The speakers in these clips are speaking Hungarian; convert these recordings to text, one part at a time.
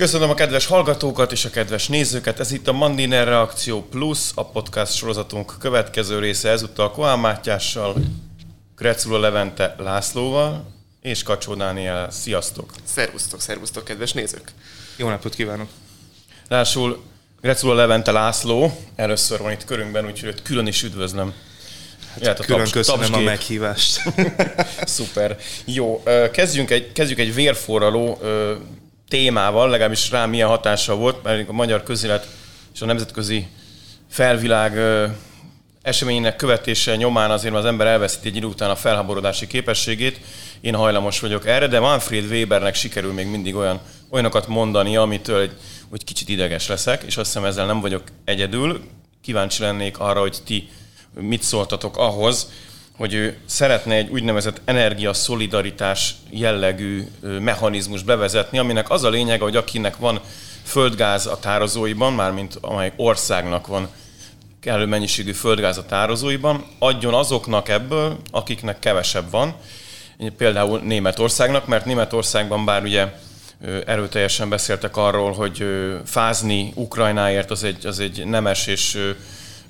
Köszönöm a kedves hallgatókat és a kedves nézőket. Ez itt a Mandiner Reakció Plus, a podcast sorozatunk következő része ezúttal Koán Mátyással, Krecula Levente Lászlóval és Kacsó Dániel. Sziasztok! Szervusztok, szervusztok, kedves nézők! Jó napot kívánok! Rásul Grecula Levente László először van itt körünkben, úgyhogy őt külön is üdvözlöm. Hát Jöhet külön taps, köszönöm tapsgép. a meghívást. Szuper. Jó, kezdjünk egy, kezdjük egy vérforraló témával, legalábbis rám milyen hatása volt, mert a magyar közélet és a nemzetközi felvilág eseményének követése nyomán azért az ember elveszíti egy idő után a felhaborodási képességét. Én hajlamos vagyok erre, de Manfred Webernek sikerül még mindig olyan, olyanokat mondani, amitől egy, hogy kicsit ideges leszek, és azt hiszem ezzel nem vagyok egyedül. Kíváncsi lennék arra, hogy ti mit szóltatok ahhoz, hogy ő szeretne egy úgynevezett energiaszolidaritás jellegű mechanizmus bevezetni, aminek az a lényeg, hogy akinek van földgáz a tározóiban, mármint amely országnak van kellő mennyiségű földgáz a tározóiban, adjon azoknak ebből, akiknek kevesebb van, például Németországnak, mert Németországban bár ugye erőteljesen beszéltek arról, hogy fázni Ukrajnáért az egy, az egy nemes és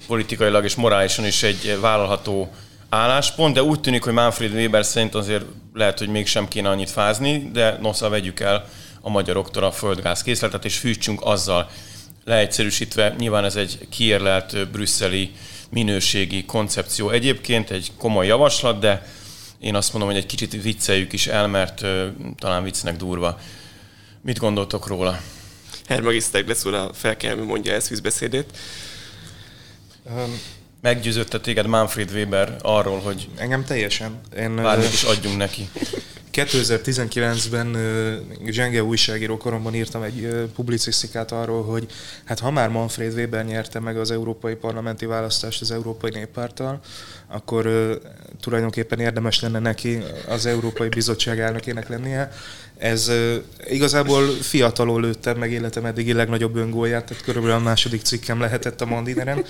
politikailag és morálisan is egy vállalható álláspont, de úgy tűnik, hogy Manfred Weber szerint azért lehet, hogy mégsem kéne annyit fázni, de nosza vegyük el a magyaroktól a földgáz készletet, és fűtsünk azzal. Leegyszerűsítve, nyilván ez egy kiérlelt brüsszeli minőségi koncepció egyébként, egy komoly javaslat, de én azt mondom, hogy egy kicsit vicceljük is el, mert talán viccnek durva. Mit gondoltok róla? Hermagisztek lesz a felkelmű mondja ezt vízbeszédét. Um, Meggyőzötte téged Manfred Weber arról, hogy engem teljesen. Én, bármit is adjunk neki. 2019-ben zsenge újságíró koromban írtam egy publicisztikát arról, hogy hát ha már Manfred Weber nyerte meg az európai parlamenti választást az Európai Néppárttal, akkor tulajdonképpen érdemes lenne neki az Európai Bizottság elnökének lennie. Ez igazából fiatalon lőttem meg életem eddigi legnagyobb öngóját, tehát körülbelül a második cikkem lehetett a Mandineren.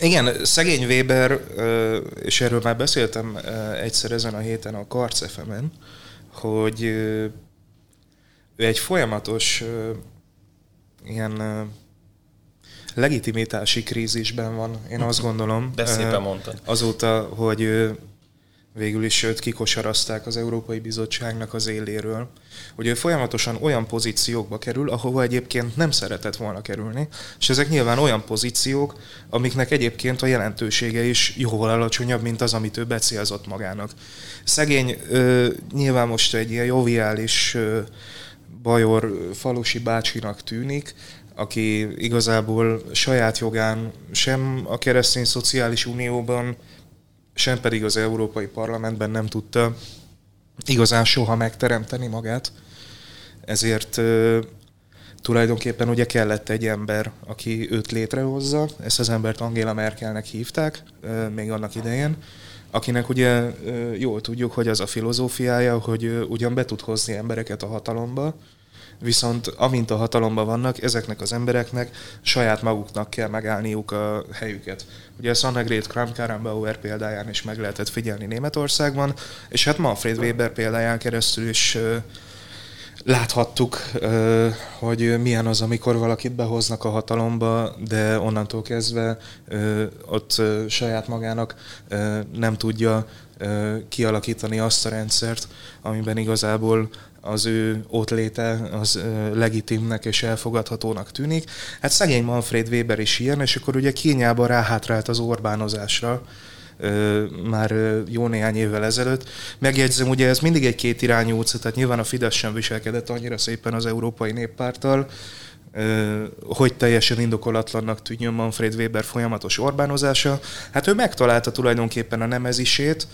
Igen, szegény Weber, és erről már beszéltem egyszer ezen a héten a Karc hogy ő egy folyamatos ilyen legitimitási krízisben van, én azt gondolom. De szépen mondtad. Azóta, hogy végül is őt kikosarazták az Európai Bizottságnak az éléről, hogy ő folyamatosan olyan pozíciókba kerül, ahova egyébként nem szeretett volna kerülni, és ezek nyilván olyan pozíciók, amiknek egyébként a jelentősége is jóval alacsonyabb, mint az, amit ő becélzott magának. Szegény ö, nyilván most egy ilyen joviális ö, bajor falusi bácsinak tűnik, aki igazából saját jogán sem a keresztény szociális unióban sem pedig az Európai Parlamentben nem tudta igazán soha megteremteni magát. Ezért tulajdonképpen ugye kellett egy ember, aki őt létrehozza. Ezt az embert Angela Merkelnek hívták még annak idején, akinek ugye jól tudjuk, hogy az a filozófiája, hogy ugyan be tud hozni embereket a hatalomba, viszont amint a hatalomban vannak, ezeknek az embereknek saját maguknak kell megállniuk a helyüket. Ugye ezt Annegret Kramp-Karrenbauer példáján is meg lehetett figyelni Németországban, és hát Manfred Weber példáján keresztül is láthattuk, hogy milyen az, amikor valakit behoznak a hatalomba, de onnantól kezdve ott saját magának nem tudja kialakítani azt a rendszert, amiben igazából az ő ott léte az legitimnek és elfogadhatónak tűnik. Hát szegény Manfred Weber is ilyen, és akkor ugye Kényában ráhátrált az Orbánozásra, már jó néhány évvel ezelőtt. Megjegyzem, ugye ez mindig egy két irányú utca, tehát nyilván a Fidesz sem viselkedett annyira szépen az Európai Néppárttal, hogy teljesen indokolatlannak tűnjön Manfred Weber folyamatos Orbánozása. Hát ő megtalálta tulajdonképpen a nemezisét,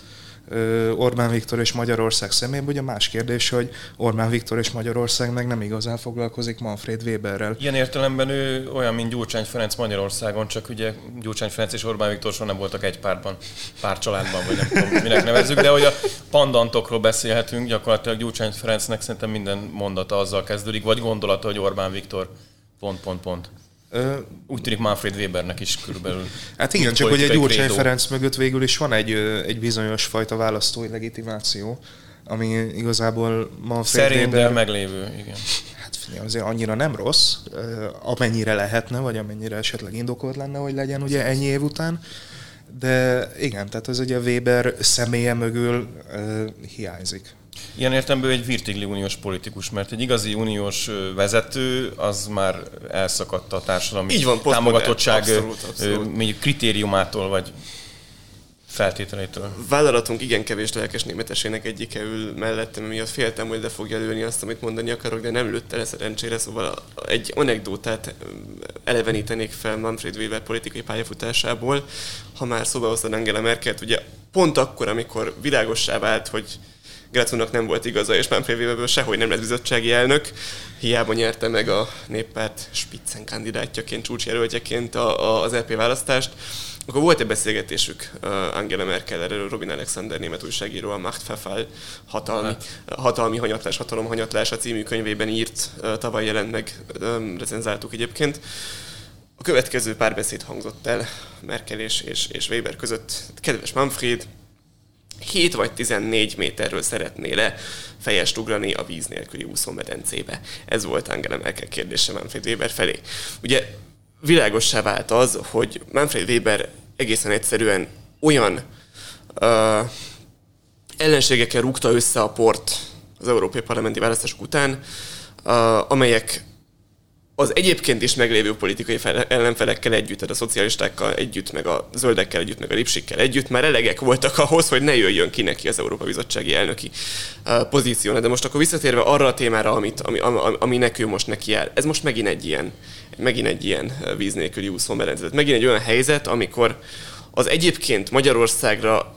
Orbán Viktor és Magyarország szemében. Ugye más kérdés, hogy Orbán Viktor és Magyarország meg nem igazán foglalkozik Manfred Weberrel. Ilyen értelemben ő olyan, mint Gyurcsány Ferenc Magyarországon, csak ugye Gyurcsány Ferenc és Orbán Viktor soha nem voltak egy pártban, pár családban, vagy nem tudom, minek nevezzük, de hogy a pandantokról beszélhetünk, gyakorlatilag Gyurcsány Ferencnek szerintem minden mondata azzal kezdődik, vagy gondolata, hogy Orbán Viktor pont, pont, pont. Úgy tűnik Manfred Webernek is körülbelül. Hát igen, csak hogy egy Gyurcsány Ferenc mögött végül is van egy, egy bizonyos fajta választói legitimáció. ami igazából ma Szerint, de meglévő, igen. Hát figyelj, azért annyira nem rossz, amennyire lehetne, vagy amennyire esetleg indokolt lenne, hogy legyen ugye ennyi év után. De igen, tehát ez ugye Weber személye mögül uh, hiányzik. Ilyen értelemben egy virtigli uniós politikus, mert egy igazi uniós vezető az már elszakadt a társadalmi Így van, támogatottság abszolút, abszolút. kritériumától, vagy feltételeitől. Vállalatunk igen kevés lelkes németesének egyike ül mellettem, miatt féltem, hogy le fogja lőni azt, amit mondani akarok, de nem lőtte le szerencsére, szóval egy anekdótát elevenítenék fel Manfred Weber politikai pályafutásából, ha már szóba hoztad Angela Merkelt, ugye pont akkor, amikor világossá vált, hogy Gratunak nem volt igaza, és Manfred sehogy nem lett bizottsági elnök. Hiába nyerte meg a néppárt Spitzen kandidátjaként, csúcsjelöltjeként a, a, az LP e választást. Akkor volt egy beszélgetésük Angela Merkel, erről Robin Alexander német újságíró, a Machtverfall hatalmi, hát. hatalmi hanyatlás, hatalom hanyatlás a című könyvében írt, tavaly jelent meg, recenzáltuk egyébként. A következő párbeszéd hangzott el Merkel és, és, és Weber között. Kedves Manfred, 7 vagy 14 méterről szeretné le fejest ugrani a víz nélküli úszómedencébe. Ez volt Angela Merkel kérdése Manfred Weber felé. Ugye világossá vált az, hogy Manfred Weber egészen egyszerűen olyan uh, ellenségekkel rúgta össze a port az európai parlamenti választások után, uh, amelyek az egyébként is meglévő politikai ellenfelekkel együtt, tehát a szocialistákkal együtt, meg a zöldekkel együtt, meg a lipsikkel együtt már elegek voltak ahhoz, hogy ne jöjjön ki neki az Európa Bizottsági elnöki pozíció. De most akkor visszatérve arra a témára, amit, ami, ami, ami nekünk most neki áll, ez most megint egy ilyen, megint egy ilyen víz nélküli úszómerence. Megint egy olyan helyzet, amikor az egyébként Magyarországra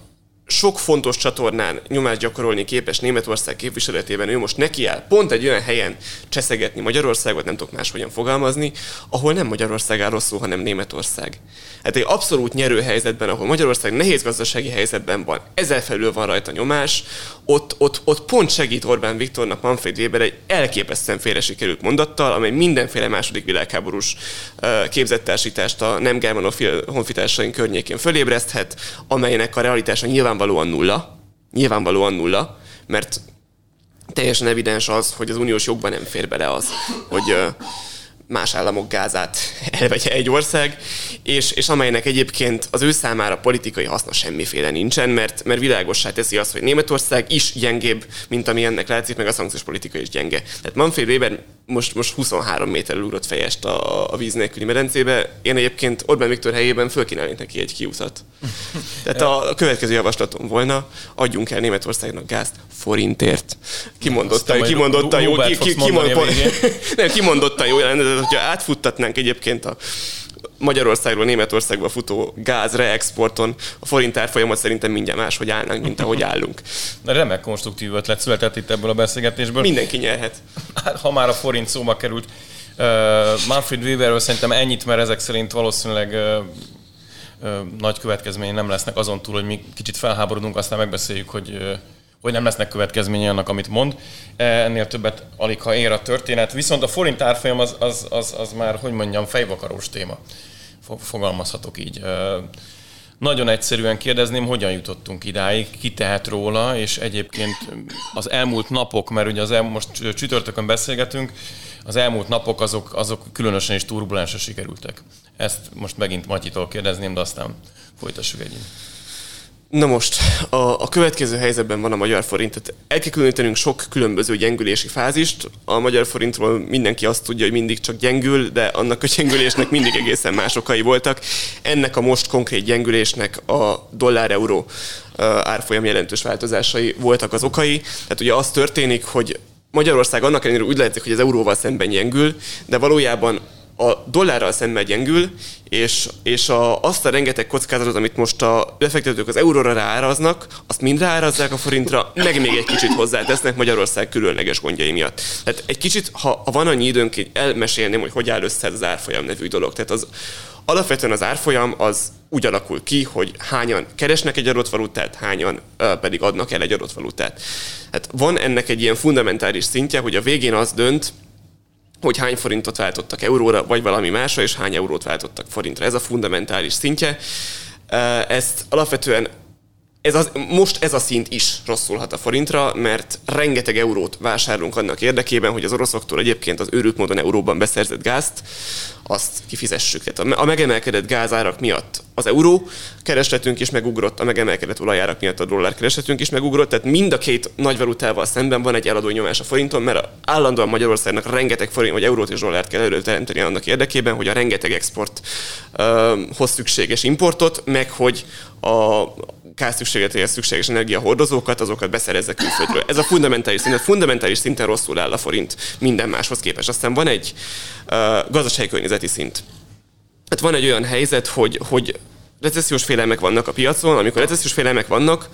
sok fontos csatornán nyomást gyakorolni képes Németország képviseletében, ő most neki áll pont egy olyan helyen cseszegetni Magyarországot, nem tudok máshogyan fogalmazni, ahol nem Magyarország áll rosszul, hanem Németország. Hát egy abszolút nyerő helyzetben, ahol Magyarország nehéz gazdasági helyzetben van, ezzel felül van rajta nyomás, ott, ott, ott pont segít Orbán Viktornak Manfred Weber egy elképesztően félre sikerült mondattal, amely mindenféle második világháborús képzettársítást a nem germanofil honfitársaink környékén fölébreszthet, amelynek a realitása nyilvánvalóan nulla, nyilvánvalóan nulla, mert teljesen evidens az, hogy az uniós jogban nem fér bele az, hogy más államok gázát elvegye egy ország, és, és amelynek egyébként az ő számára politikai haszna semmiféle nincsen, mert, mert világossá teszi azt, hogy Németország is gyengébb, mint ami ennek látszik, meg a szankciós politika is gyenge. Tehát Manfred Weber most, most 23 méterrel ugrott fejest a, a víz nélküli medencébe. Én egyébként Orbán Viktor helyében fölkínálnék neki egy kiutat. Tehát a, a következő javaslatom volna, adjunk el Németországnak gázt forintért. Kimondottan, kimondottan jó, ki, ki, kimondottan, nem, kimondottan jó jelent, hogyha átfuttatnánk egyébként a Magyarországról Németországba futó gáz reexporton a forint árfolyamat szerintem mindjárt más, hogy állnánk, mint ahogy állunk. De remek konstruktív ötlet született itt ebből a beszélgetésből. Mindenki nyerhet. Hát, ha már a forint szóba került, uh, Manfred Weberről szerintem ennyit, mert ezek szerint valószínűleg uh, uh, nagy következményei nem lesznek azon túl, hogy mi kicsit felháborodunk, aztán megbeszéljük, hogy hogy nem lesznek következményei annak, amit mond. E, ennél többet alig, ha ér a történet. Viszont a forint árfolyam az, az, az, az már, hogy mondjam, fejvakarós téma. Fogalmazhatok így. E, nagyon egyszerűen kérdezném, hogyan jutottunk idáig, ki tehet róla, és egyébként az elmúlt napok, mert ugye az el, most csütörtökön beszélgetünk, az elmúlt napok azok, azok különösen is turbulensre sikerültek. Ezt most megint Matyitól kérdezném, de aztán folytassuk egyébként. Na most, a, a következő helyzetben van a magyar forint. Tehát el kell különítenünk sok különböző gyengülési fázist. A magyar forintról mindenki azt tudja, hogy mindig csak gyengül, de annak a gyengülésnek mindig egészen más okai voltak. Ennek a most konkrét gyengülésnek a dollár-euró árfolyam jelentős változásai voltak az okai. Tehát ugye az történik, hogy Magyarország annak ellenére úgy látszik, hogy az euróval szemben gyengül, de valójában a dollárral szemben gyengül, és, és a, azt a rengeteg kockázatot, amit most a befektetők az euróra rááraznak, azt mind ráárazzák a forintra, meg még egy kicsit hozzátesznek Magyarország különleges gondjai miatt. Tehát egy kicsit, ha, ha van annyi időnk, hogy elmesélném, hogy hogy áll össze ez az árfolyam nevű dolog. Tehát az, alapvetően az árfolyam az úgy alakul ki, hogy hányan keresnek egy adott valutát, hányan uh, pedig adnak el egy adott valutát. Hát van ennek egy ilyen fundamentális szintje, hogy a végén az dönt, hogy hány forintot váltottak euróra, vagy valami másra, és hány eurót váltottak forintra. Ez a fundamentális szintje. Ezt alapvetően ez az, most ez a szint is rosszulhat a forintra, mert rengeteg eurót vásárolunk annak érdekében, hogy az oroszoktól egyébként az őrült módon euróban beszerzett gázt, azt kifizessük. Tehát a megemelkedett gázárak miatt az euró keresletünk is megugrott, a megemelkedett olajárak miatt a dollár keresletünk is megugrott, tehát mind a két nagy valutával szemben van egy eladó nyomás a forinton, mert állandóan Magyarországnak rengeteg forint vagy eurót és dollárt kell előteremteni annak érdekében, hogy a rengeteg exporthoz szükséges importot, meg hogy a gázszükségletéhez szükséges energiahordozókat, azokat beszerezze külföldről. Ez a fundamentális szint, a fundamentális szinten rosszul áll a forint minden máshoz képest. Aztán van egy uh, gazdasági környezeti szint. Hát van egy olyan helyzet, hogy, hogy recessziós félelmek vannak a piacon, amikor recessziós félelmek vannak,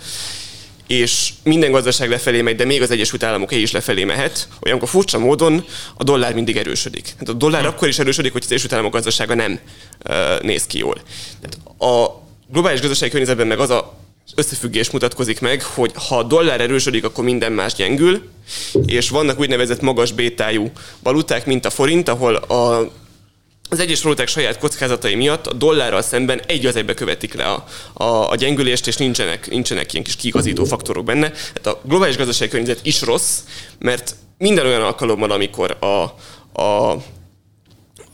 és minden gazdaság lefelé megy, de még az Egyesült Államok is lefelé mehet, olyankor furcsa módon a dollár mindig erősödik. Hát a dollár hm. akkor is erősödik, hogy az Egyesült Államok gazdasága nem uh, néz ki jól. Tehát a globális gazdasági környezetben meg az a összefüggés mutatkozik meg, hogy ha a dollár erősödik, akkor minden más gyengül, és vannak úgynevezett magas bétájú valuták, mint a forint, ahol a az egyes valuták saját kockázatai miatt a dollárral szemben egy az egybe követik le a, a, a gyengülést, és nincsenek, nincsenek ilyen kis kiigazító faktorok benne. Hát a globális gazdasági környezet is rossz, mert minden olyan alkalommal, amikor a, a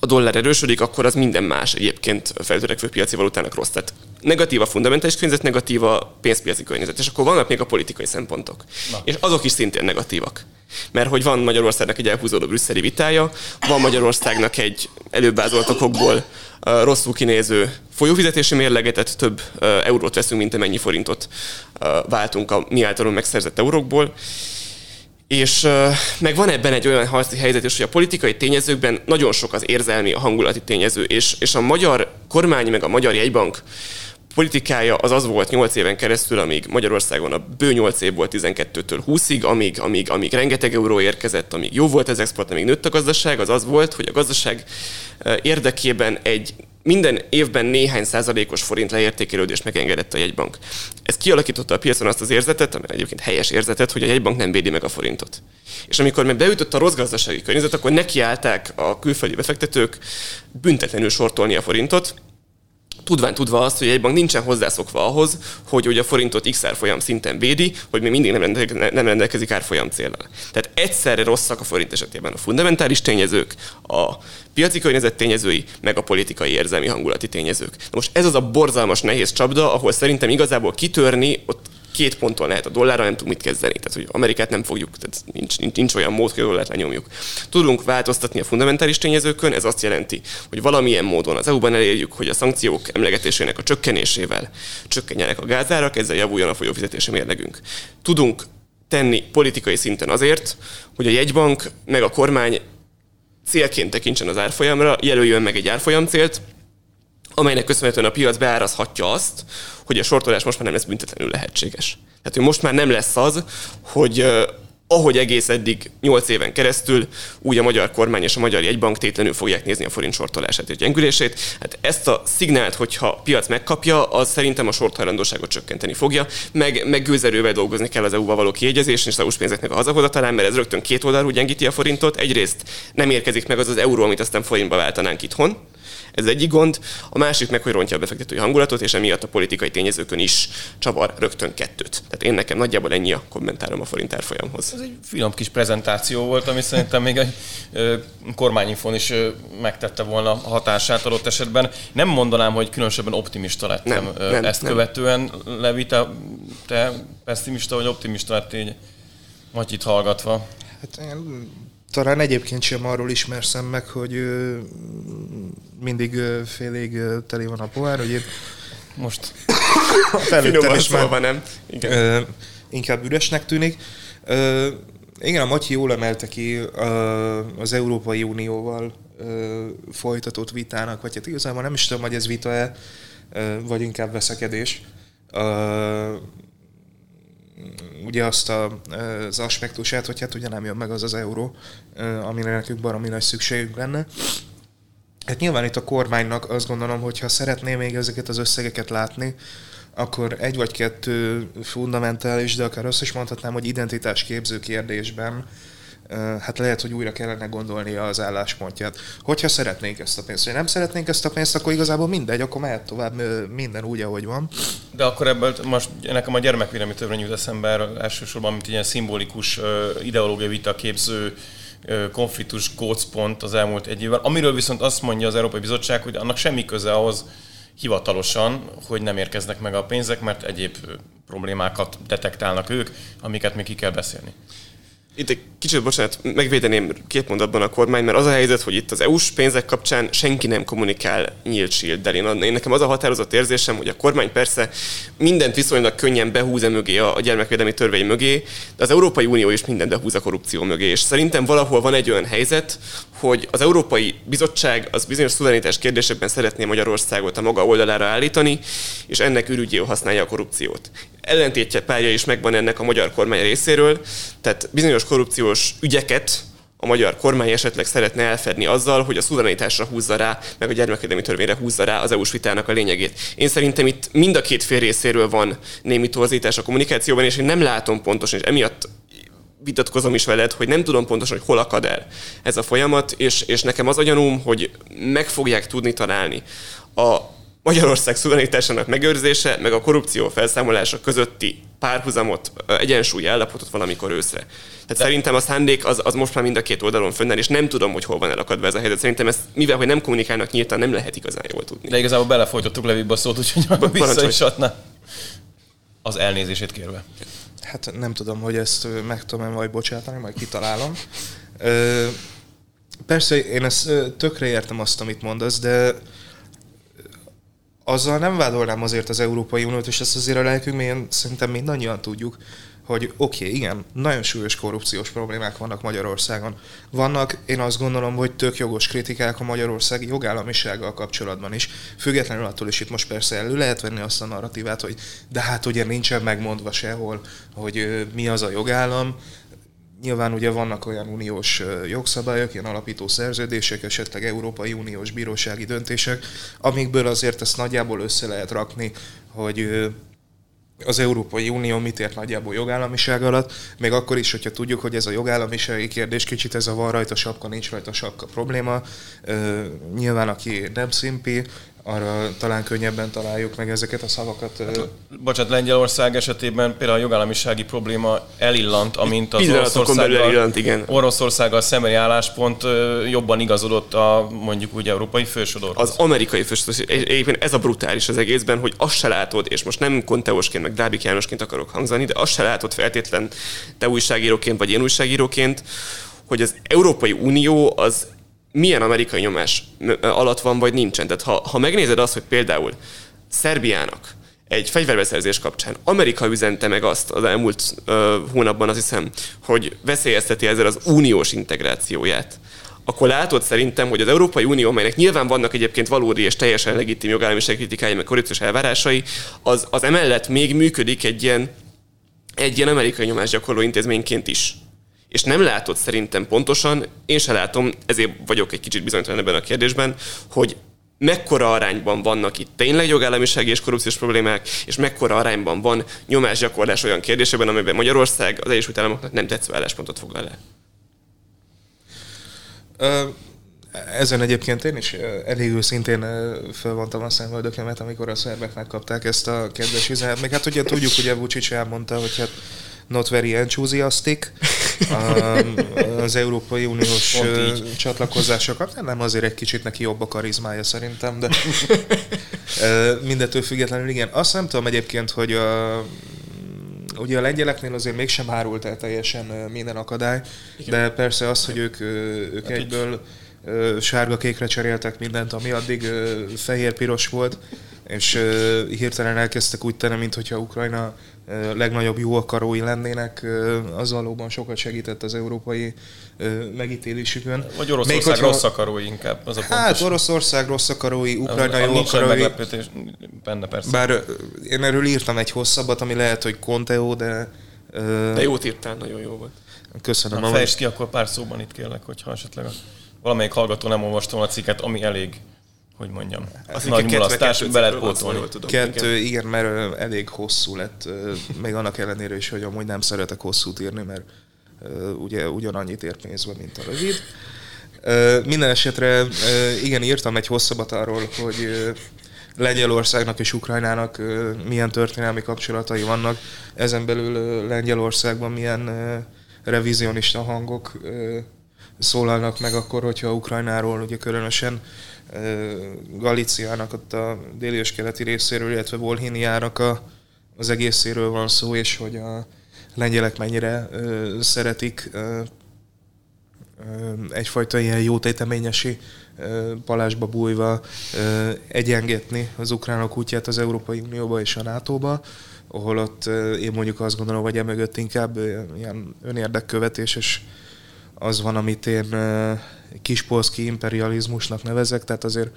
a dollár erősödik, akkor az minden más egyébként feltörekvő piaci valutának rossz. Tehát negatív a fundamentális környezet, negatív a pénzpiaci környezet. És akkor vannak még a politikai szempontok. Na. És azok is szintén negatívak. Mert hogy van Magyarországnak egy elhúzódó brüsszeli vitája, van Magyarországnak egy előbbázolt okokból uh, rosszul kinéző folyófizetési mérlegetet, több uh, eurót veszünk, mint amennyi forintot uh, váltunk a mi általunk megszerzett eurókból és meg van ebben egy olyan harci helyzet is, hogy a politikai tényezőkben nagyon sok az érzelmi, a hangulati tényező, és, és a magyar kormány, meg a magyar jegybank politikája az az volt 8 éven keresztül, amíg Magyarországon a bő 8 év volt 12-től 20-ig, amíg, amíg, amíg rengeteg euró érkezett, amíg jó volt az export, amíg nőtt a gazdaság, az az volt, hogy a gazdaság érdekében egy minden évben néhány százalékos forint leértékelődést megengedett a jegybank. Ez kialakította a piacon azt az érzetet, ami egyébként helyes érzetet, hogy a jegybank nem védi meg a forintot. És amikor meg beütött a rossz gazdasági környezet, akkor nekiállták a külföldi befektetők büntetlenül sortolni a forintot, tudván tudva azt, hogy egy bank nincsen hozzászokva ahhoz, hogy, hogy a forintot x árfolyam szinten védi, hogy még mindig nem, rendelkezik, nem rendelkezik árfolyam célral. Tehát egyszerre rosszak a forint esetében a fundamentális tényezők, a piaci környezet tényezői, meg a politikai érzelmi hangulati tényezők. Na most ez az a borzalmas nehéz csapda, ahol szerintem igazából kitörni, ott két ponton lehet a dollárra, nem tudunk mit kezdeni. Tehát, hogy Amerikát nem fogjuk, tehát nincs, nincs, nincs olyan mód, hogy a dollárt lenyomjuk. Tudunk változtatni a fundamentális tényezőkön, ez azt jelenti, hogy valamilyen módon az EU-ban elérjük, hogy a szankciók emlegetésének a csökkenésével csökkenjenek a gázárak, ezzel javuljon a folyófizetési mérlegünk. Tudunk tenni politikai szinten azért, hogy a jegybank meg a kormány célként tekintsen az árfolyamra, jelöljön meg egy árfolyamcélt, amelynek köszönhetően a piac beárazhatja azt, hogy a sortolás most már nem lesz büntetlenül lehetséges. Tehát, hogy most már nem lesz az, hogy ahogy egész eddig 8 éven keresztül, úgy a magyar kormány és a magyar jegybank tétlenül fogják nézni a forint sortolását és gyengülését. Hát ezt a szignált, hogyha a piac megkapja, az szerintem a sorthajlandóságot csökkenteni fogja, meg, meg gőzerővel dolgozni kell az EU-val való kiegyezés és az EU-s pénzeknek a hazahozatalán, mert ez rögtön két oldalú gyengíti a forintot. Egyrészt nem érkezik meg az az euró, amit aztán forintba váltanánk itthon, ez egyik gond. A másik meg, hogy rontja a befektetői hangulatot, és emiatt a politikai tényezőkön is csavar rögtön kettőt. Tehát én nekem nagyjából ennyi a kommentárom a forint árfolyamhoz. Ez egy finom kis prezentáció volt, ami szerintem még egy kormányinfon is megtette volna a hatását adott esetben. Nem mondanám, hogy különösebben optimista lettem nem, nem, ezt nem. követően. Levi, te, te pessimista vagy optimista lettél így Matyit hallgatva? Hát én talán egyébként sem arról ismerszem meg, hogy mindig félig teli van a pohár, hogy én most felültem is már nem. Igen. inkább üresnek tűnik. Igen, a Matyi jól emelte ki az Európai Unióval folytatott vitának, vagy hát igazából nem is tudom, hogy ez vita-e, vagy inkább veszekedés ugye azt a, az aspektusát, hogy hát ugye nem jön meg az az euró, amire nekünk baromi nagy szükségünk lenne. Hát nyilván itt a kormánynak azt gondolom, hogy ha szeretné még ezeket az összegeket látni, akkor egy vagy kettő fundamentális, de akár azt is mondhatnám, hogy identitásképző kérdésben hát lehet, hogy újra kellene gondolni az álláspontját. Hogyha szeretnénk ezt a pénzt, vagy nem szeretnénk ezt a pénzt, akkor igazából mindegy, akkor mehet tovább minden úgy, ahogy van. De akkor ebből most nekem a gyermekvédelmi törvény jut eszembe elsősorban, mint ilyen szimbolikus ideológiai vita képző konfliktus gócpont az elmúlt egy évvel, amiről viszont azt mondja az Európai Bizottság, hogy annak semmi köze ahhoz hivatalosan, hogy nem érkeznek meg a pénzek, mert egyéb problémákat detektálnak ők, amiket még ki kell beszélni. Itt egy kicsit, bocsánat, megvédeném két mondatban a kormány, mert az a helyzet, hogy itt az EU-s pénzek kapcsán senki nem kommunikál nyílt shield én, én nekem az a határozott érzésem, hogy a kormány persze mindent viszonylag könnyen behúz mögé a, a gyermekvédelmi törvény mögé, de az Európai Unió is mindent behúz a korrupció mögé. És szerintem valahol van egy olyan helyzet, hogy az Európai Bizottság az bizonyos szuverenitás kérdésekben szeretné Magyarországot a maga oldalára állítani, és ennek ürügyéül használja a korrupciót. Ellentétje párja is megvan ennek a magyar kormány részéről, tehát bizonyos korrupciós ügyeket a magyar kormány esetleg szeretne elfedni azzal, hogy a szuverenitásra húzza rá, meg a gyermekvédelmi törvényre húzza rá az EU-s vitának a lényegét. Én szerintem itt mind a két fél részéről van némi torzítás a kommunikációban, és én nem látom pontosan, és emiatt vitatkozom is veled, hogy nem tudom pontosan, hogy hol akad el ez a folyamat, és, és nekem az a hogy meg fogják tudni találni a Magyarország szuverenitásának megőrzése, meg a korrupció felszámolása közötti párhuzamot, egyensúlyi állapotot valamikor őszre. Tehát De... szerintem a szándék az, az most már mind a két oldalon fönnáll, és nem tudom, hogy hol van elakadva ez a helyzet. Szerintem ezt, mivel hogy nem kommunikálnak nyíltan, nem lehet igazán jól tudni. De igazából belefolytottuk Levibe a szót, úgyhogy vissza is adna. Az elnézését kérve. Hát nem tudom, hogy ezt meg tudom-e majd bocsátani, majd kitalálom. Ö, persze én ezt tökre értem azt, amit mondasz, de azzal nem vádolnám azért az Európai Uniót, és ezt azért a lelkünk mélyen szerintem mindannyian tudjuk, hogy oké, okay, igen, nagyon súlyos korrupciós problémák vannak Magyarországon. Vannak, én azt gondolom, hogy tök jogos kritikák a magyarországi jogállamisággal kapcsolatban is. Függetlenül attól is itt most persze elő lehet venni azt a narratívát, hogy de hát ugye nincsen megmondva sehol, hogy mi az a jogállam, Nyilván ugye vannak olyan uniós jogszabályok, ilyen alapító szerződések, esetleg Európai Uniós bírósági döntések, amikből azért ezt nagyjából össze lehet rakni, hogy az Európai Unió mit ért nagyjából jogállamiság alatt, még akkor is, hogyha tudjuk, hogy ez a jogállamisági kérdés kicsit ez a van rajta sapka, nincs rajta sapka probléma. nyilván, aki nem szimpi, arra talán könnyebben találjuk meg ezeket a szavakat. Hát, bocsánat, Lengyelország esetében például a jogállamisági probléma elillant, amint az Oroszországgal, elillant, igen. Oroszországgal szembeni álláspont jobban igazodott a mondjuk úgy európai fősodorhoz. Az amerikai fősodor, egyébként ez a brutális az egészben, hogy azt se látod, és most nem Konteosként, meg Dábik Jánosként akarok hangzani, de azt se látod feltétlen te újságíróként, vagy én újságíróként, hogy az Európai Unió az milyen amerikai nyomás alatt van, vagy nincsen. Tehát ha, ha megnézed azt, hogy például Szerbiának egy fegyverbeszerzés kapcsán Amerika üzente meg azt az elmúlt uh, hónapban, azt hiszem, hogy veszélyezteti ezzel az uniós integrációját, akkor látod szerintem, hogy az Európai Unió, amelynek nyilván vannak egyébként valódi és teljesen legitim jogállamiság kritikája, meg korrupciós elvárásai, az, az emellett még működik egy ilyen, egy ilyen amerikai nyomásgyakorló intézményként is és nem látod szerintem pontosan, én se látom, ezért vagyok egy kicsit bizonytalan ebben a kérdésben, hogy mekkora arányban vannak itt tényleg jogállamisági és korrupciós problémák, és mekkora arányban van nyomásgyakorlás olyan kérdésekben, amiben Magyarország az Egyesült Államoknak nem tetsző álláspontot foglal el. Ezen egyébként én is elég őszintén felvontam a szemöldökemet, amikor a szerbek megkapták ezt a kedves üzenet. Még hát ugye tudjuk, hogy Vucic elmondta, hogy hát not very enthusiastic az Európai Uniós csatlakozásokat. Nem azért egy kicsit neki jobb a karizmája szerintem, de mindettől függetlenül igen. Azt nem tudom egyébként, hogy a, ugye a lengyeleknél azért mégsem árult el teljesen minden akadály, igen. de persze az, hogy ők, ők hát egyből sárga-kékre cseréltek mindent, ami addig fehér-piros volt, és hirtelen elkezdtek úgy tenni, mintha Ukrajna legnagyobb jó akarói lennének, az valóban sokat segített az európai megítélésükön. Vagy Oroszország Még, rossz akarói inkább, az a Hát. Oroszország rossz akarói, Ukrajna jó akarói. benne persze. Bár én erről írtam egy hosszabbat, ami lehet, hogy Conteo, de... De jót írtál, nagyon jó volt. Köszönöm. Na, fejtsd ki akkor pár szóban itt kérlek, hogyha esetleg a, valamelyik hallgató nem olvastam a cikket, ami elég hogy mondjam, az nagy mulasztás be lehet pótolni. Kettő, igen, mert elég hosszú lett, még annak ellenére is, hogy amúgy nem szeretek hosszút írni, mert ugye ugyanannyit ér pénzben, mint a rövid. Minden esetre igen, írtam egy hosszabbat arról, hogy Lengyelországnak és Ukrajnának milyen történelmi kapcsolatai vannak. Ezen belül Lengyelországban milyen revizionista hangok szólalnak meg akkor, hogyha Ukrajnáról, ugye különösen Galiciának ott a déli és keleti részéről, illetve Volhiniának a, az egészéről van szó, és hogy a lengyelek mennyire ö, szeretik ö, ö, egyfajta ilyen jótéteményesi palásba bújva ö, egyengetni az ukránok útját az Európai Unióba és a NATO-ba, ahol ott ö, én mondjuk azt gondolom, hogy emögött inkább ilyen önérdekkövetés és az van, amit én kispolszki imperializmusnak nevezek, tehát azért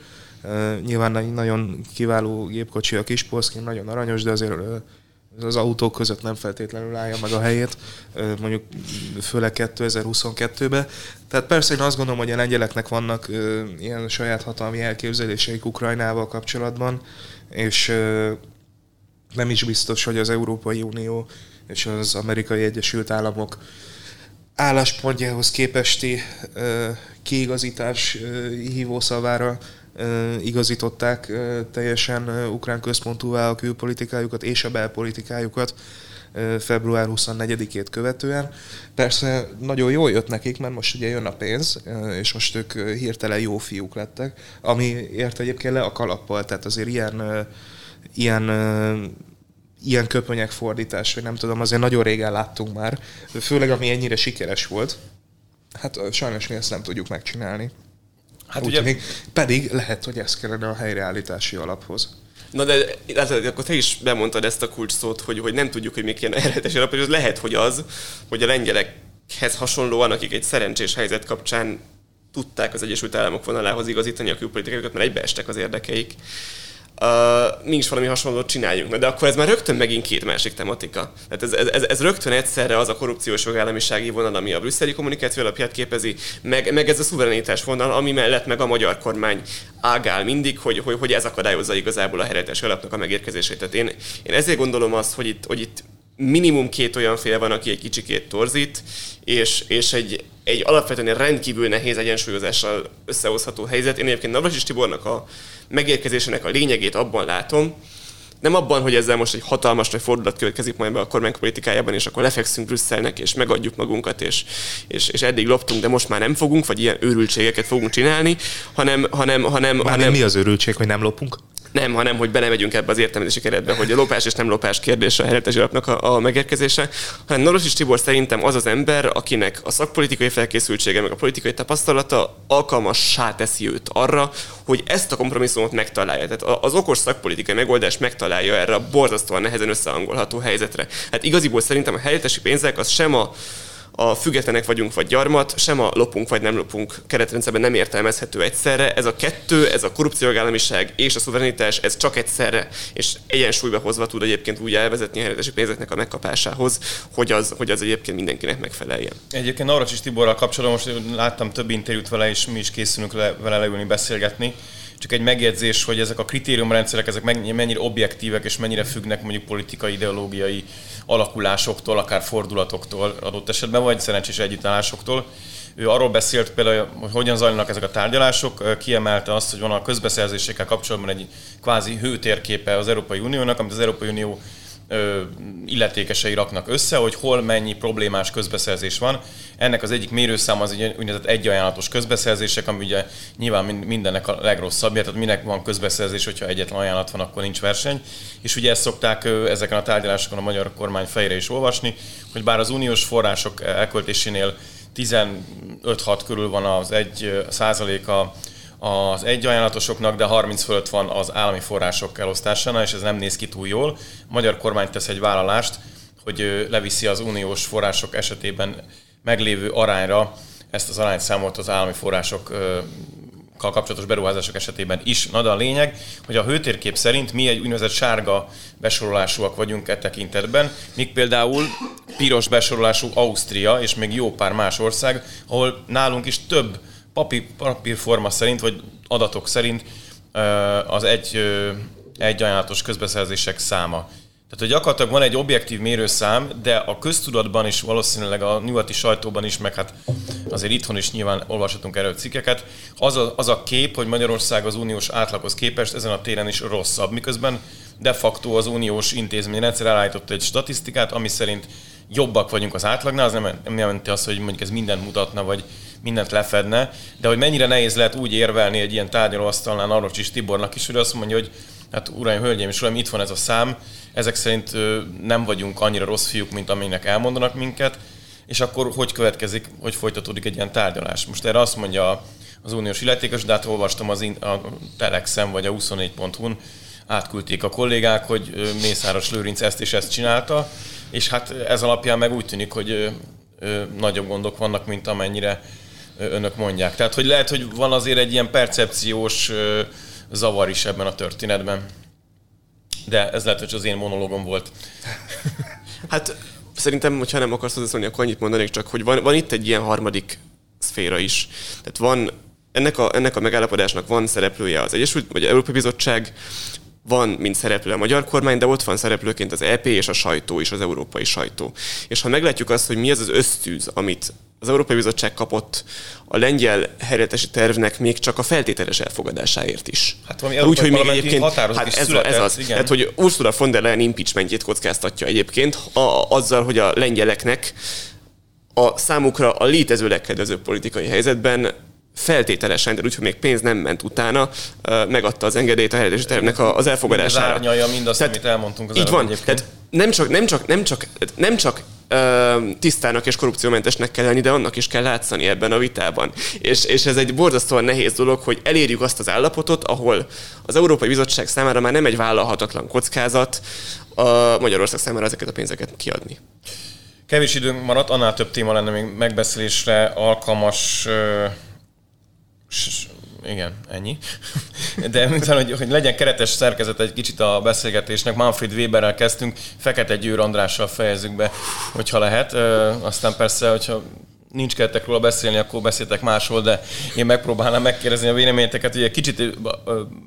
nyilván egy nagyon kiváló gépkocsi a kispolszki, nagyon aranyos, de azért az autók között nem feltétlenül állja meg a helyét, mondjuk főleg 2022-ben. Tehát persze én azt gondolom, hogy a lengyeleknek vannak ilyen saját hatalmi elképzeléseik Ukrajnával kapcsolatban, és nem is biztos, hogy az Európai Unió és az Amerikai Egyesült Államok álláspontjához képesti kiigazítás hívószavára igazították teljesen ukrán központúvá a külpolitikájukat és a belpolitikájukat február 24-ét követően. Persze nagyon jól jött nekik, mert most ugye jön a pénz, és most ők hirtelen jó fiúk lettek, ami ért egyébként le a kalappal, tehát azért ilyen, ilyen ilyen köpönyek fordítás, vagy nem tudom, azért nagyon régen láttunk már, főleg ami ennyire sikeres volt. Hát sajnos mi ezt nem tudjuk megcsinálni. Hát Úgy ugye... Még, pedig lehet, hogy ez kellene a helyreállítási alaphoz. Na de látod, akkor te is bemondtad ezt a kulcs szót, hogy, hogy nem tudjuk, hogy még ilyen helyreállítási alap, és az lehet, hogy az, hogy a lengyelekhez hasonlóan, akik egy szerencsés helyzet kapcsán tudták az Egyesült Államok vonalához igazítani a külpolitikájukat, mert egybeestek az érdekeik uh, mi is valami hasonlót csináljunk. Na, de akkor ez már rögtön megint két másik tematika. Tehát ez, ez, ez, ez rögtön egyszerre az a korrupciós jogállamisági vonal, ami a brüsszeli kommunikáció alapját képezi, meg, meg ez a szuverenitás vonal, ami mellett meg a magyar kormány ágál mindig, hogy, hogy, hogy ez akadályozza igazából a heretes alapnak a megérkezését. Tehát én, én ezért gondolom azt, hogy itt, hogy itt minimum két olyan fél van, aki egy kicsikét torzít, és, és egy, egy alapvetően rendkívül nehéz egyensúlyozással összehozható helyzet. Én egyébként Navrasis Tibornak a megérkezésének a lényegét abban látom, nem abban, hogy ezzel most egy hatalmas nagy fordulat következik majd be a kormány politikájában, és akkor lefekszünk Brüsszelnek, és megadjuk magunkat, és, és, és eddig loptunk, de most már nem fogunk, vagy ilyen őrültségeket fogunk csinálni, hanem... hanem, hanem, hanem mi az őrültség, hogy nem lopunk? Nem, hanem hogy belemegyünk ebbe az értelmezési keretbe, hogy a lopás és nem lopás kérdése a helyettes alapnak a, a megérkezése, hanem Norosis Tibor szerintem az az ember, akinek a szakpolitikai felkészültsége, meg a politikai tapasztalata alkalmassá teszi őt arra, hogy ezt a kompromisszumot megtalálja. Tehát az okos szakpolitikai megoldás megtalálja erre a borzasztóan nehezen összehangolható helyzetre. Hát igaziból szerintem a helyettesi pénzek az sem a a függetlenek vagyunk vagy gyarmat, sem a lopunk vagy nem lopunk keretrendszerben nem értelmezhető egyszerre. Ez a kettő, ez a korrupciójogállamiság és a szuverenitás, ez csak egyszerre, és egyensúlyba hozva tud egyébként úgy elvezetni a helyzetesi pénzeknek a megkapásához, hogy az, hogy az egyébként mindenkinek megfeleljen. Egyébként Navracsis Tiborral kapcsolatban most láttam több interjút vele, és mi is készülünk le, vele leülni beszélgetni csak egy megjegyzés, hogy ezek a kritériumrendszerek ezek mennyire objektívek és mennyire függnek mondjuk politikai, ideológiai alakulásoktól, akár fordulatoktól adott esetben, vagy szerencsés együttállásoktól. Ő arról beszélt például, hogy hogyan zajlanak ezek a tárgyalások, kiemelte azt, hogy van a közbeszerzésekkel kapcsolatban egy kvázi hőtérképe az Európai Uniónak, amit az Európai Unió ö, illetékesei raknak össze, hogy hol mennyi problémás közbeszerzés van. Ennek az egyik mérőszám az egy úgynevezett egyajánlatos közbeszerzések, ami ugye nyilván mindennek a legrosszabbja, tehát minek van közbeszerzés, hogyha egyetlen ajánlat van, akkor nincs verseny. És ugye ezt szokták ezeken a tárgyalásokon a magyar kormány fejre is olvasni, hogy bár az uniós források elköltésénél 15-6 körül van az egy százaléka az egyajánlatosoknak, de 30 fölött van az állami források elosztásánál, és ez nem néz ki túl jól. A magyar kormány tesz egy vállalást, hogy leviszi az uniós források esetében meglévő arányra ezt az arányt számolt az állami források kapcsolatos beruházások esetében is. Na de a lényeg, hogy a hőtérkép szerint mi egy úgynevezett sárga besorolásúak vagyunk e tekintetben, míg például piros besorolású Ausztria és még jó pár más ország, ahol nálunk is több papír, papírforma szerint, vagy adatok szerint az egy, egy ajánlatos közbeszerzések száma. Tehát, hogy gyakorlatilag van egy objektív mérőszám, de a köztudatban is, valószínűleg a nyugati sajtóban is, meg hát azért itthon is nyilván olvashatunk erről cikkeket, az a, az a kép, hogy Magyarország az uniós átlaghoz képest ezen a téren is rosszabb, miközben de facto az uniós intézményrendszer elállított egy statisztikát, ami szerint jobbak vagyunk az átlagnál, az nem, nem jelenti azt, hogy mondjuk ez mindent mutatna, vagy mindent lefedne, de hogy mennyire nehéz lehet úgy érvelni egy ilyen tárgyalóasztalnál Navracsis Tibornak is, hogy azt mondja, hogy hát uraim, hölgyeim és uraim, itt van ez a szám, ezek szerint nem vagyunk annyira rossz fiúk, mint aminek elmondanak minket, és akkor hogy következik, hogy folytatódik egy ilyen tárgyalás. Most erre azt mondja az uniós illetékes, de hát olvastam az in, a Telexem vagy a 24.hu-n, átküldték a kollégák, hogy Mészáros Lőrinc ezt és ezt csinálta, és hát ez alapján meg úgy tűnik, hogy nagyobb gondok vannak, mint amennyire önök mondják. Tehát, hogy lehet, hogy van azért egy ilyen percepciós zavar is ebben a történetben. De ez lehet, hogy az én monológom volt. Hát szerintem, hogyha nem akarsz hozzászólni, akkor annyit mondanék csak, hogy van, van itt egy ilyen harmadik szféra is. Tehát van ennek a, ennek a megállapodásnak van szereplője az Egyesült, vagy Európai Bizottság, van, mint szereplő a magyar kormány, de ott van szereplőként az EP és a sajtó is, az európai sajtó. És ha meglátjuk azt, hogy mi az az ösztűz, amit az Európai Bizottság kapott a lengyel helyretési tervnek még csak a feltételes elfogadásáért is. Hát valami Úgy, hogy még egyébként hát ez, született, ez az. Igen. Hát, hogy Ursula von der Leyen impeachmentjét kockáztatja egyébként a, azzal, hogy a lengyeleknek a számukra a létező legkedvezőbb politikai helyzetben feltételesen, de úgyhogy még pénz nem ment utána, megadta az engedélyt a helyretési tervnek az elfogadására. Árnyalja mindazt, tehát, amit elmondtunk az Így van. Tehát nem csak, nem csak, nem csak, nem csak tisztának és korrupciómentesnek kell lenni, de annak is kell látszani ebben a vitában. És, és ez egy borzasztóan nehéz dolog, hogy elérjük azt az állapotot, ahol az Európai Bizottság számára már nem egy vállalhatatlan kockázat a Magyarország számára ezeket a pénzeket kiadni. Kevés időnk maradt, annál több téma lenne még megbeszélésre alkalmas igen, ennyi. De miután, hogy, hogy legyen keretes szerkezet egy kicsit a beszélgetésnek, Manfred Weberrel kezdtünk, Fekete Győr Andrással fejezzük be, hogyha lehet. Aztán persze, hogyha nincs keretek róla beszélni, akkor beszéltek máshol, de én megpróbálnám megkérdezni a véleményeteket, ugye kicsit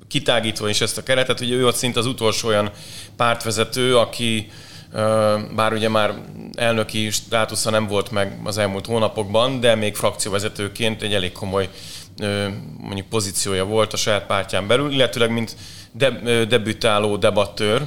kitágítva is ezt a keretet, ugye ő ott szinte az utolsó olyan pártvezető, aki bár ugye már elnöki státusza nem volt meg az elmúlt hónapokban, de még frakcióvezetőként egy elég komoly mondjuk pozíciója volt a saját pártján belül, illetőleg mint de, debütáló debattőr,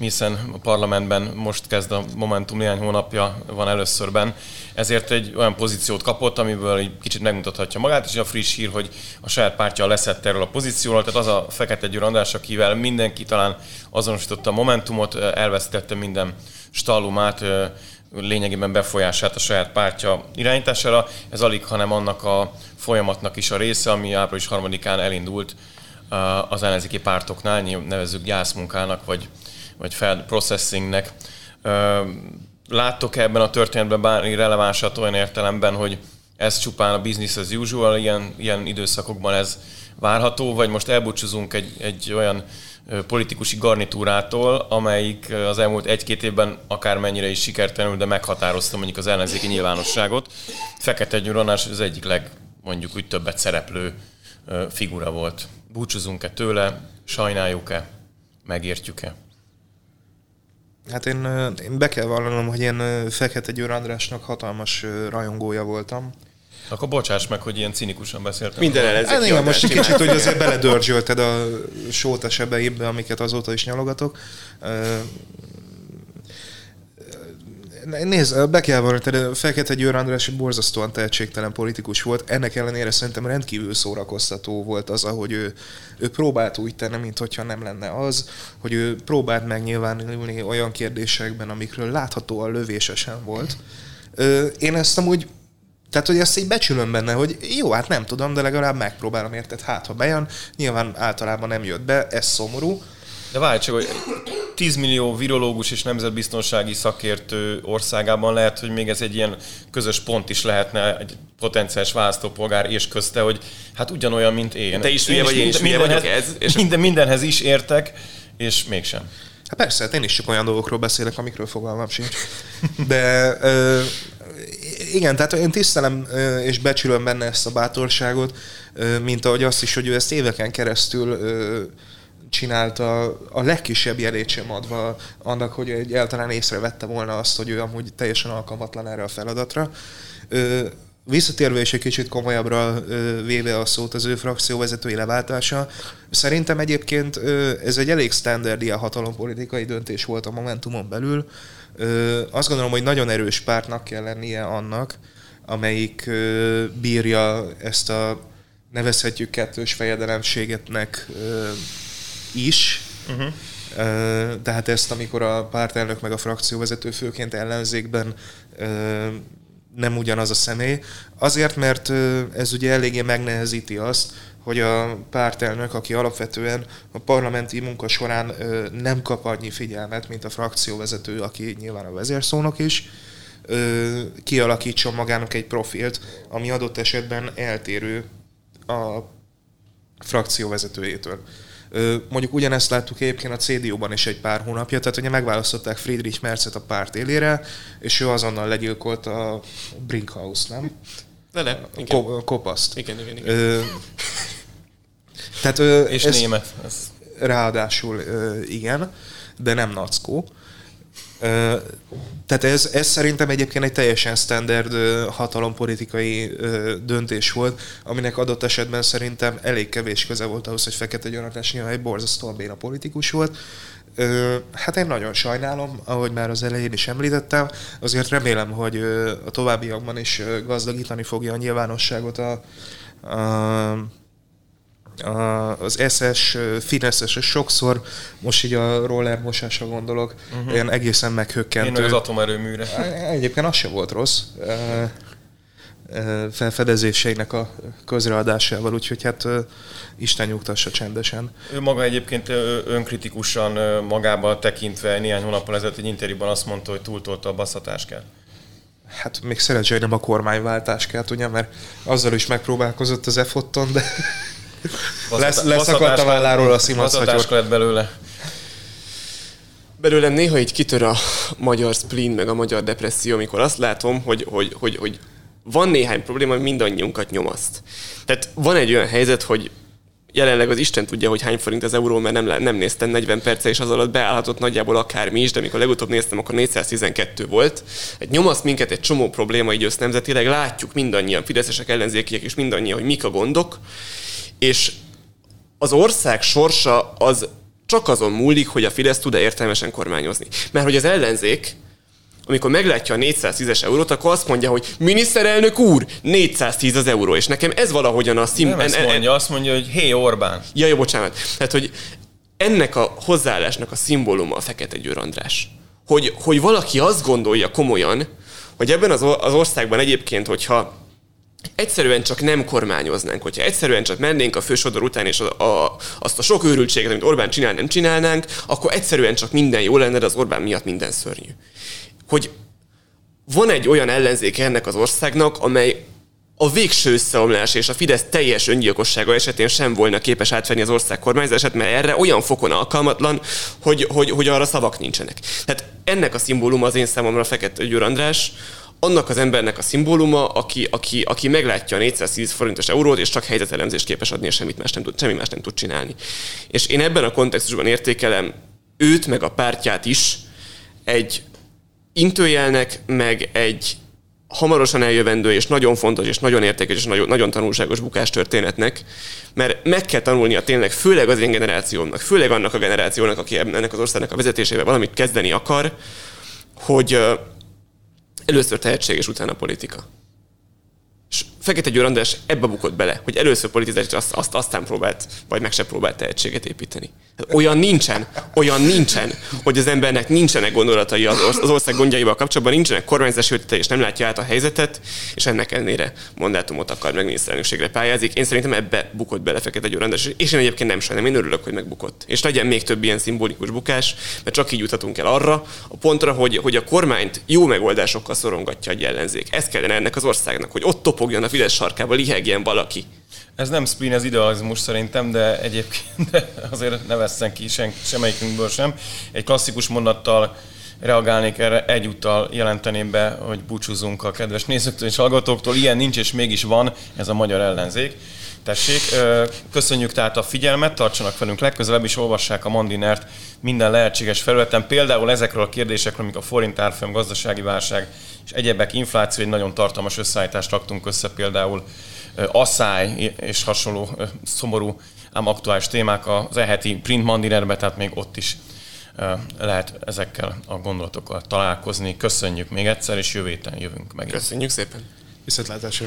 hiszen a parlamentben most kezd a Momentum néhány hónapja van előszörben, ezért egy olyan pozíciót kapott, amiből egy kicsit megmutathatja magát, és a friss hír, hogy a saját pártja leszett erről a pozícióról, tehát az a Fekete Győr András, akivel mindenki talán azonosította a Momentumot, elvesztette minden stallumát, lényegében befolyását a saját pártja irányítására. Ez alig, hanem annak a folyamatnak is a része, ami április harmadikán elindult az ellenzéki pártoknál, nevezzük gyászmunkának, vagy, vagy fel processingnek. Láttok ebben a történetben bármi relevánsat olyan értelemben, hogy ez csupán a business as usual, ilyen, ilyen időszakokban ez várható, vagy most elbúcsúzunk egy, egy olyan politikusi garnitúrától, amelyik az elmúlt egy-két évben akármennyire is sikertelenül, de meghatározta mondjuk az ellenzéki nyilvánosságot. Fekete Gyuranás az egyik leg mondjuk úgy többet szereplő figura volt. Búcsúzunk-e tőle, sajnáljuk-e, megértjük-e? Hát én, én be kell vallanom, hogy én Fekete Győr Andrásnak hatalmas rajongója voltam. Akkor bocsáss meg, hogy ilyen cinikusan beszéltem. Minden ellenzéki hát, igen, most egy kicsit, hogy azért beledörzsölted a sóta sebeimbe, amiket azóta is nyalogatok. Nézd, be kell tehát Fekete Győr András borzasztóan tehetségtelen politikus volt. Ennek ellenére szerintem rendkívül szórakoztató volt az, ahogy ő, ő próbált úgy tenni, mint hogyha nem lenne az, hogy ő próbált megnyilvánulni olyan kérdésekben, amikről láthatóan lövésesen volt. Én ezt amúgy tehát, hogy ezt így becsülöm benne, hogy jó, hát nem tudom, de legalább megpróbálom, érted? Hát, ha bejön, nyilván általában nem jött be, ez szomorú. De várj csak, hogy 10 millió virológus és nemzetbiztonsági szakértő országában lehet, hogy még ez egy ilyen közös pont is lehetne egy potenciális választópolgár és közte, hogy hát ugyanolyan, mint én. Te is hülye vagy, én is hülye vagyok ez. És minden, mindenhez is értek, és mégsem. Hát persze, hát én is csak olyan dolgokról beszélek, amikről fogalmam sincs. De ö, igen, tehát én tisztelem és becsülöm benne ezt a bátorságot, mint ahogy azt is, hogy ő ezt éveken keresztül csinálta a legkisebb jelét sem adva annak, hogy egyáltalán észrevette volna azt, hogy ő amúgy teljesen alkalmatlan erre a feladatra. Visszatérve és egy kicsit komolyabbra véve a szót az ő frakcióvezetői leváltása, szerintem egyébként ez egy elég standard ilyen hatalompolitikai döntés volt a Momentumon belül. Azt gondolom, hogy nagyon erős pártnak kell lennie annak, amelyik bírja ezt a nevezhetjük kettős fejedelemségetnek is, uh-huh. Tehát ezt, amikor a pártelnök meg a frakcióvezető főként ellenzékben nem ugyanaz a személy. Azért, mert ez ugye eléggé megnehezíti azt, hogy a pártelnök, aki alapvetően a parlamenti munka során nem kap annyi figyelmet, mint a frakcióvezető, aki nyilván a vezérszónok is, kialakítson magának egy profilt, ami adott esetben eltérő a frakcióvezetőjétől. Mondjuk ugyanezt láttuk egyébként a CDU-ban is egy pár hónapja, tehát ugye megválasztották Friedrich Merzet a párt élére, és ő azonnal legyilkolt a Brinkhaus, nem? De le, igen. Ko- kopaszt. Igen, igen, igen. Ö, tehát, ö, és ez, német. Ez... Ráadásul ö, igen, de nem nackó. Tehát ez, ez szerintem egyébként egy teljesen standard hatalompolitikai döntés volt, aminek adott esetben szerintem elég kevés köze volt ahhoz, hogy Fekete Gyarmatás nyilván egy borzasztóan béna politikus volt. Hát én nagyon sajnálom, ahogy már az elején is említettem, azért remélem, hogy a továbbiakban is gazdagítani fogja a nyilvánosságot a, a az SS, fineszes, sokszor, most így a roller mosásra gondolok, uh-huh. olyan egészen meghökkentő. Én az atomerőműre. Egyébként az sem volt rossz felfedezéseinek a közreadásával, úgyhogy hát Isten nyugtassa csendesen. Ő maga egyébként önkritikusan magában tekintve néhány hónappal ezelőtt egy interjúban azt mondta, hogy túltolta a basszatáskát. Hát még szerencsére nem a kormányváltáskát, ugye, mert azzal is megpróbálkozott az EFOT-on, de lesz, leszakadt a válláról a szimachatyor. lett belőle. Belőlem néha így kitör a magyar spleen, meg a magyar depresszió, amikor azt látom, hogy, hogy, hogy, hogy van néhány probléma, mindannyiunkat nyomaszt. Tehát van egy olyan helyzet, hogy jelenleg az Isten tudja, hogy hány forint az euró, mert nem, nem néztem 40 perce, és az alatt beállhatott nagyjából akármi is, de amikor legutóbb néztem, akkor 412 volt. Egy nyomaszt minket egy csomó probléma így össznemzetileg, látjuk mindannyian, fideszesek, ellenzékiek, és mindannyian, hogy mik a gondok, és az ország sorsa az csak azon múlik, hogy a Fidesz tud-e értelmesen kormányozni. Mert hogy az ellenzék, amikor meglátja a 410-es eurót, akkor azt mondja, hogy miniszterelnök úr, 410 az euró, és nekem ez valahogyan a szim... Nem en, ezt mondja, azt mondja, hogy hé Orbán. Ja, jó, bocsánat. Tehát, hogy ennek a hozzáállásnak a szimbóluma a Fekete Győr András. Hogy, hogy valaki azt gondolja komolyan, hogy ebben az, az országban egyébként, hogyha egyszerűen csak nem kormányoznánk, hogyha egyszerűen csak mennénk a fősodor után, és a, a, azt a sok őrültséget, amit Orbán csinál, nem csinálnánk, akkor egyszerűen csak minden jó lenne, de az Orbán miatt minden szörnyű. Hogy van egy olyan ellenzék ennek az országnak, amely a végső összeomlás és a Fidesz teljes öngyilkossága esetén sem volna képes átvenni az ország kormányzását, mert erre olyan fokon alkalmatlan, hogy, hogy, hogy arra szavak nincsenek. Tehát ennek a szimbóluma az én számomra Fekete Győr András, annak az embernek a szimbóluma, aki, aki, aki meglátja a 410 forintos eurót, és csak helyzetelemzést képes adni, és semmit más nem tud, semmi más nem tud csinálni. És én ebben a kontextusban értékelem őt, meg a pártját is egy intőjelnek, meg egy hamarosan eljövendő, és nagyon fontos, és nagyon értékes, és nagyon, nagyon tanulságos bukás történetnek, mert meg kell tanulnia tényleg, főleg az én generációmnak, főleg annak a generációnak, aki ennek az országnak a vezetésével valamit kezdeni akar, hogy Először tehetség, és utána politika. És Fekete Győr András ebbe bukott bele, hogy először politizált, azt, azt aztán próbált, vagy meg se próbált tehetséget építeni. Hát olyan nincsen, olyan nincsen, hogy az embernek nincsenek gondolatai az, az ország gondjaival kapcsolatban, nincsenek kormányzási ötlete, és nem látja át a helyzetet, és ennek ellenére mandátumot akar meg miniszterelnökségre pályázik. Én szerintem ebbe bukott bele Fekete Győr András, és én egyébként nem sajnálom, én örülök, hogy megbukott. És legyen még több ilyen szimbolikus bukás, mert csak így juthatunk el arra a pontra, hogy, hogy a kormányt jó megoldásokkal szorongatja egy ellenzék. Ez kellene ennek az országnak, hogy ott topogjon a Fidesz sarkába, lihegjen valaki. Ez nem spleen, ez idealizmus szerintem, de egyébként de azért ne vesszen ki sen, semmelyikünkből sem. Egy klasszikus mondattal reagálnék erre, egyúttal jelenteném be, hogy búcsúzunk a kedves nézőktől és hallgatóktól. Ilyen nincs és mégis van, ez a magyar ellenzék. Tessék, köszönjük tehát a figyelmet, tartsanak velünk legközelebb is, olvassák a Mandinert minden lehetséges felületen, például ezekről a kérdésekről, amik a forint árfolyam, gazdasági válság és egyebek, infláció, egy nagyon tartalmas összeállítást raktunk össze, például asszály és hasonló szomorú, ám aktuális témák az eheti print Mandinerbe, tehát még ott is lehet ezekkel a gondolatokkal találkozni. Köszönjük még egyszer, és jövő héten jövünk meg. Köszönjük szépen! Viszontlátásra!